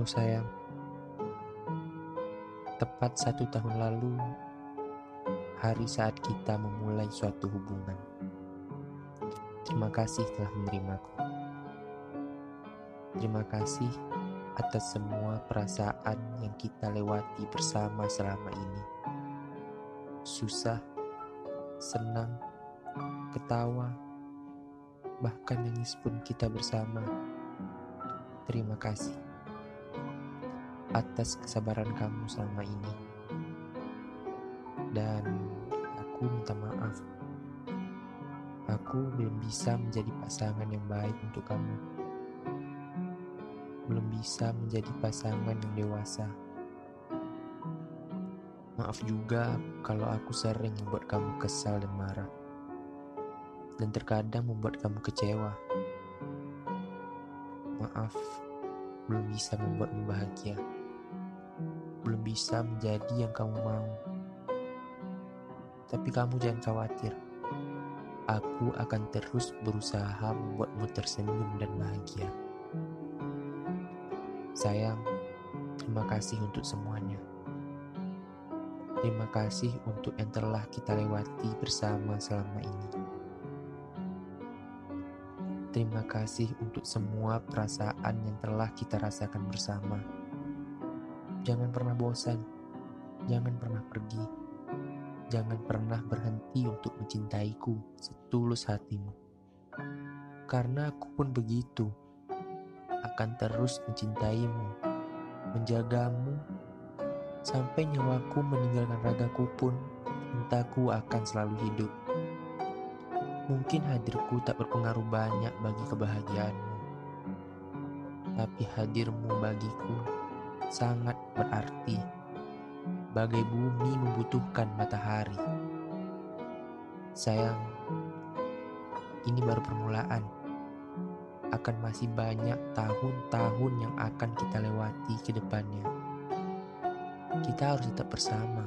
Halo sayang, tepat satu tahun lalu, hari saat kita memulai suatu hubungan. Terima kasih telah menerimaku. Terima kasih atas semua perasaan yang kita lewati bersama selama ini. Susah, senang, ketawa, bahkan nangis pun kita bersama. Terima kasih atas kesabaran kamu selama ini. Dan aku minta maaf. Aku belum bisa menjadi pasangan yang baik untuk kamu. Belum bisa menjadi pasangan yang dewasa. Maaf juga kalau aku sering membuat kamu kesal dan marah. Dan terkadang membuat kamu kecewa. Maaf, belum bisa membuatmu bahagia belum bisa menjadi yang kamu mau. Tapi kamu jangan khawatir. Aku akan terus berusaha membuatmu tersenyum dan bahagia. Sayang, terima kasih untuk semuanya. Terima kasih untuk yang telah kita lewati bersama selama ini. Terima kasih untuk semua perasaan yang telah kita rasakan bersama. Jangan pernah bosan, jangan pernah pergi, jangan pernah berhenti untuk mencintaiku setulus hatimu. Karena aku pun begitu, akan terus mencintaimu, menjagamu, sampai nyawaku meninggalkan ragaku pun, cintaku akan selalu hidup. Mungkin hadirku tak berpengaruh banyak bagi kebahagiaanmu, tapi hadirmu bagiku sangat berarti. Bagai bumi membutuhkan matahari. Sayang, ini baru permulaan. Akan masih banyak tahun-tahun yang akan kita lewati ke depannya. Kita harus tetap bersama.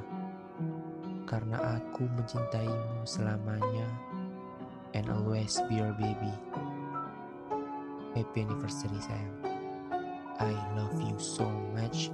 Karena aku mencintaimu selamanya and always be your baby. Happy anniversary sayang. I love you so much.